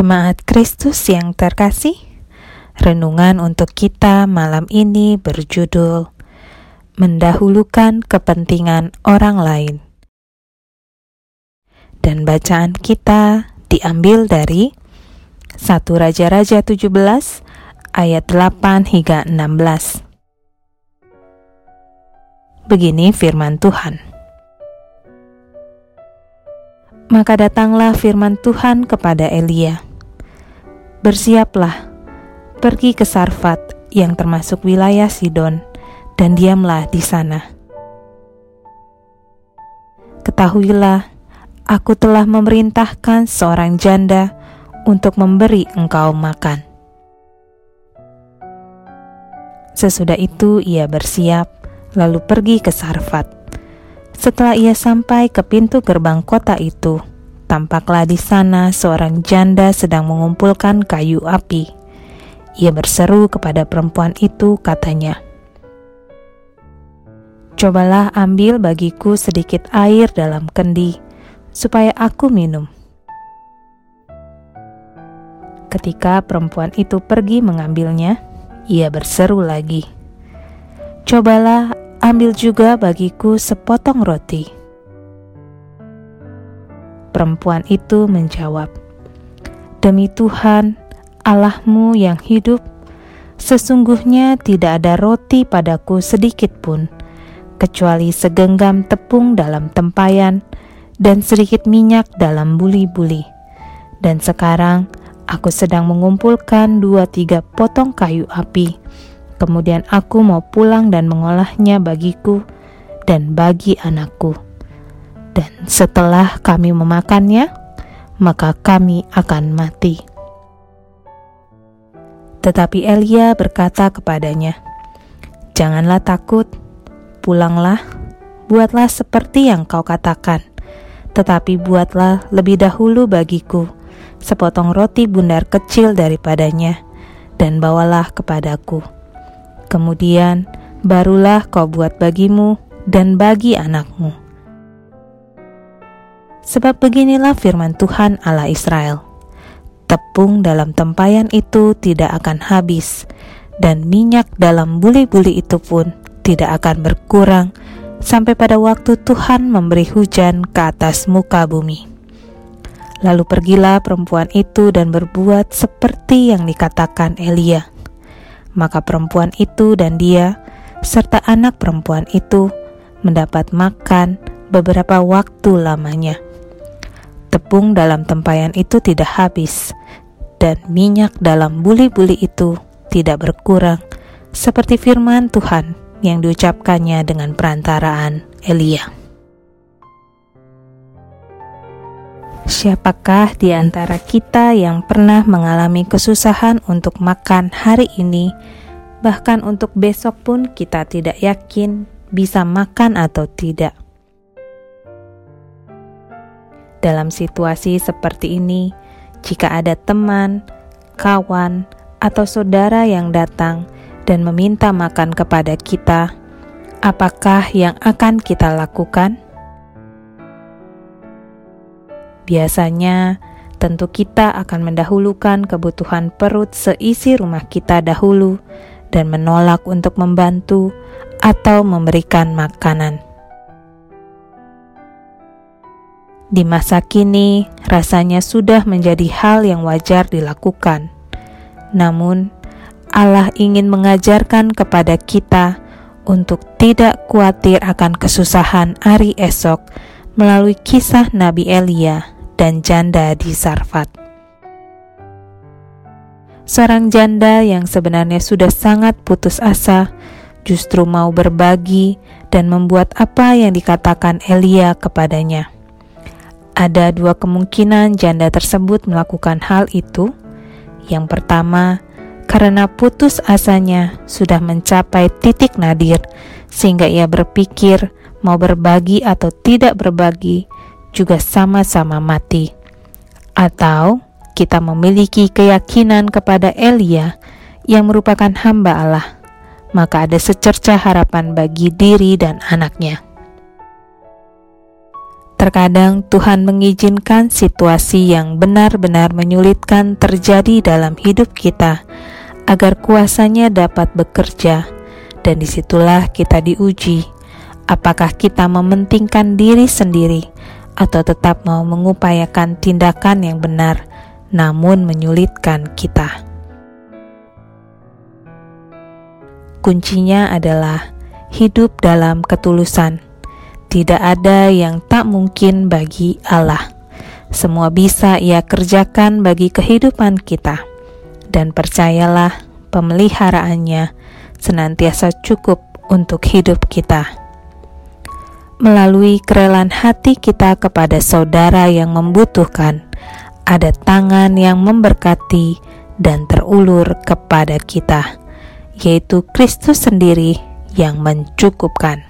Jemaat Kristus yang terkasih, renungan untuk kita malam ini berjudul Mendahulukan Kepentingan Orang Lain. Dan bacaan kita diambil dari 1 Raja-Raja 17 ayat 8 hingga 16. Begini firman Tuhan. Maka datanglah firman Tuhan kepada Elia. Bersiaplah, pergi ke Sarfat yang termasuk wilayah Sidon, dan diamlah di sana. Ketahuilah, aku telah memerintahkan seorang janda untuk memberi engkau makan. Sesudah itu ia bersiap, lalu pergi ke Sarfat. Setelah ia sampai ke pintu gerbang kota itu, tampaklah di sana seorang janda sedang mengumpulkan kayu api. Ia berseru kepada perempuan itu, katanya, "Cobalah ambil bagiku sedikit air dalam kendi, supaya aku minum." Ketika perempuan itu pergi mengambilnya, ia berseru lagi, "Cobalah ambil juga bagiku sepotong roti. Perempuan itu menjawab, Demi Tuhan, Allahmu yang hidup, sesungguhnya tidak ada roti padaku sedikit pun, kecuali segenggam tepung dalam tempayan dan sedikit minyak dalam buli-buli. Dan sekarang aku sedang mengumpulkan dua tiga potong kayu api Kemudian aku mau pulang dan mengolahnya bagiku dan bagi anakku. Dan setelah kami memakannya, maka kami akan mati. Tetapi Elia berkata kepadanya, "Janganlah takut, pulanglah, buatlah seperti yang kau katakan, tetapi buatlah lebih dahulu bagiku sepotong roti bundar kecil daripadanya, dan bawalah kepadaku." Kemudian barulah kau buat bagimu dan bagi anakmu. Sebab beginilah firman Tuhan Allah Israel. Tepung dalam tempayan itu tidak akan habis, dan minyak dalam buli-buli itu pun tidak akan berkurang sampai pada waktu Tuhan memberi hujan ke atas muka bumi. Lalu pergilah perempuan itu dan berbuat seperti yang dikatakan Elia. Maka perempuan itu dan dia, serta anak perempuan itu, mendapat makan beberapa waktu lamanya. Tepung dalam tempayan itu tidak habis, dan minyak dalam buli-buli itu tidak berkurang, seperti firman Tuhan yang diucapkannya dengan perantaraan Elia. Siapakah di antara kita yang pernah mengalami kesusahan untuk makan hari ini, bahkan untuk besok pun kita tidak yakin bisa makan atau tidak? Dalam situasi seperti ini, jika ada teman, kawan, atau saudara yang datang dan meminta makan kepada kita, apakah yang akan kita lakukan? Biasanya, tentu kita akan mendahulukan kebutuhan perut seisi rumah kita dahulu dan menolak untuk membantu atau memberikan makanan. Di masa kini, rasanya sudah menjadi hal yang wajar dilakukan. Namun, Allah ingin mengajarkan kepada kita untuk tidak khawatir akan kesusahan hari esok melalui kisah Nabi Elia dan janda di Sarfat. Seorang janda yang sebenarnya sudah sangat putus asa justru mau berbagi dan membuat apa yang dikatakan Elia kepadanya. Ada dua kemungkinan janda tersebut melakukan hal itu. Yang pertama, karena putus asanya sudah mencapai titik nadir, sehingga ia berpikir mau berbagi atau tidak berbagi juga sama-sama mati. Atau kita memiliki keyakinan kepada Elia yang merupakan hamba Allah, maka ada secerca harapan bagi diri dan anaknya. Terkadang Tuhan mengizinkan situasi yang benar-benar menyulitkan terjadi dalam hidup kita agar kuasanya dapat bekerja. Dan di situlah kita diuji. Apakah kita mementingkan diri sendiri atau tetap mau mengupayakan tindakan yang benar namun menyulitkan kita. Kuncinya adalah hidup dalam ketulusan tidak ada yang tak mungkin bagi Allah. Semua bisa Ia kerjakan bagi kehidupan kita, dan percayalah, pemeliharaannya senantiasa cukup untuk hidup kita. Melalui kerelaan hati kita kepada saudara yang membutuhkan, ada tangan yang memberkati dan terulur kepada kita, yaitu Kristus sendiri yang mencukupkan.